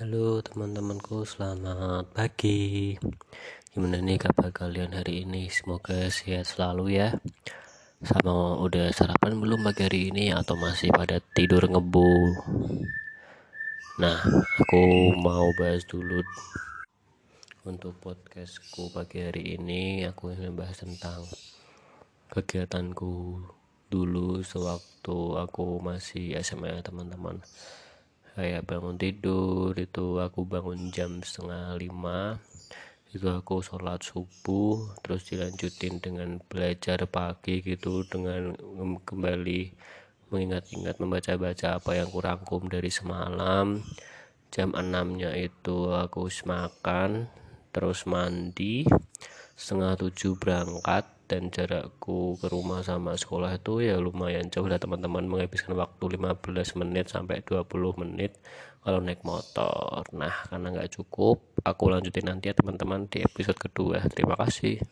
Halo teman-temanku, selamat pagi. Gimana nih kabar kalian hari ini? Semoga sehat selalu ya. Sama udah sarapan belum pagi hari ini atau masih pada tidur ngebul? Nah, aku mau bahas dulu untuk podcastku pagi hari ini. Aku ingin bahas tentang kegiatanku dulu sewaktu aku masih SMA teman-teman kayak bangun tidur itu aku bangun jam setengah lima. Itu aku sholat subuh terus dilanjutin dengan belajar pagi gitu dengan kembali mengingat-ingat membaca-baca apa yang kurangkum dari semalam. Jam enamnya itu aku makan terus mandi. Setengah tujuh berangkat dan jarakku ke rumah sama sekolah itu ya lumayan jauh lah teman-teman menghabiskan waktu 15 menit sampai 20 menit kalau naik motor. Nah karena nggak cukup aku lanjutin nanti ya teman-teman di episode kedua. Terima kasih